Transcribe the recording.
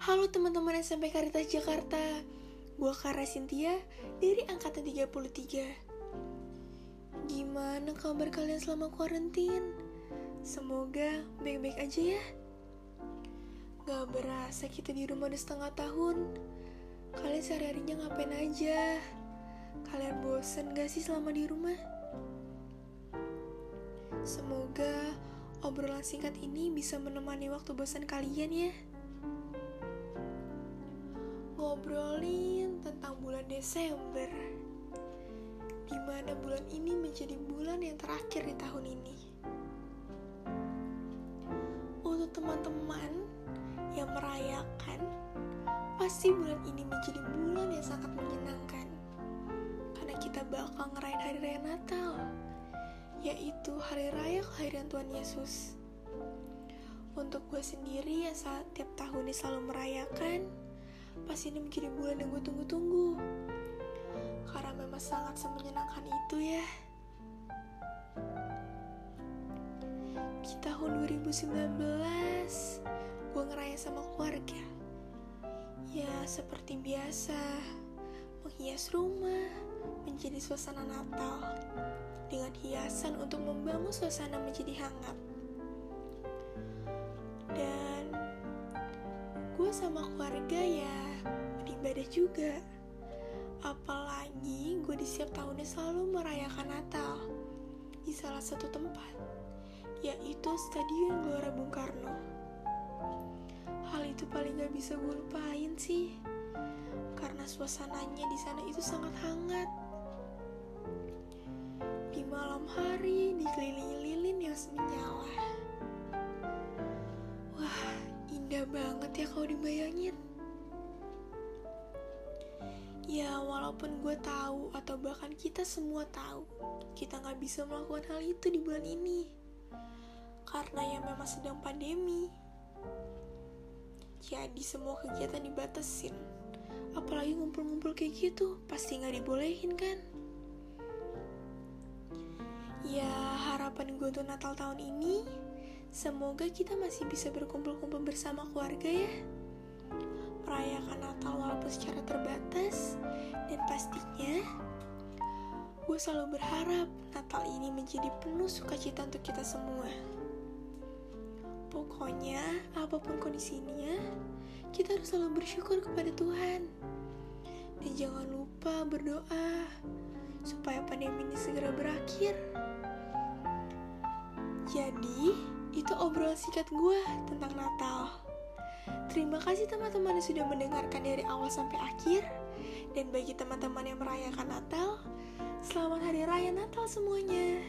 Halo teman-teman SMP Karitas Jakarta Gue Kara Cynthia dari Angkatan 33 Gimana kabar kalian selama kuarantin? Semoga baik-baik aja ya Gak berasa kita di rumah udah setengah tahun Kalian sehari-harinya ngapain aja? Kalian bosen gak sih selama di rumah? Semoga obrolan singkat ini bisa menemani waktu bosan kalian ya. Ngobrolin tentang bulan Desember. Di mana bulan ini menjadi bulan yang terakhir di tahun ini. Untuk teman-teman yang merayakan, pasti bulan ini menjadi bulan yang sangat menyenangkan. Karena kita bakal ngerayain hari raya Natal yaitu Hari Raya Kelahiran Tuhan Yesus. Untuk gue sendiri yang setiap tahun ini selalu merayakan, pasti ini menjadi bulan yang gue tunggu-tunggu. Karena memang sangat semenyenangkan itu ya. Di tahun 2019, gue ngeraya sama keluarga. Ya, seperti biasa, menghias rumah, menjadi suasana Natal dengan hiasan untuk membangun suasana menjadi hangat. Dan gue sama keluarga ya beribadah juga. Apalagi gue di setiap tahunnya selalu merayakan Natal di salah satu tempat, yaitu Stadion Gelora Bung Karno. Hal itu paling gak bisa gue lupain sih, karena suasananya di sana itu sangat hangat di malam hari banget ya kalau dibayangin. Ya, walaupun gue tahu atau bahkan kita semua tahu, kita nggak bisa melakukan hal itu di bulan ini. Karena yang memang sedang pandemi. Jadi semua kegiatan dibatasin. Apalagi ngumpul-ngumpul kayak gitu, pasti nggak dibolehin kan? Ya, harapan gue untuk Natal tahun ini, semoga kita masih bisa berkumpul-kumpul bersama keluarga ya. Merayakan Natal walaupun secara terbatas, dan pastinya gue selalu berharap Natal ini menjadi penuh sukacita untuk kita semua. Pokoknya, apa pun kondisinya, kita harus selalu bersyukur kepada Tuhan. Dan jangan lupa berdoa supaya pandemi ini segera berakhir. Jadi, itu obrolan singkat gue tentang Natal. Terima kasih teman-teman yang sudah mendengarkan dari awal sampai akhir. Dan bagi teman-teman yang merayakan Natal, selamat Hari Raya Natal semuanya.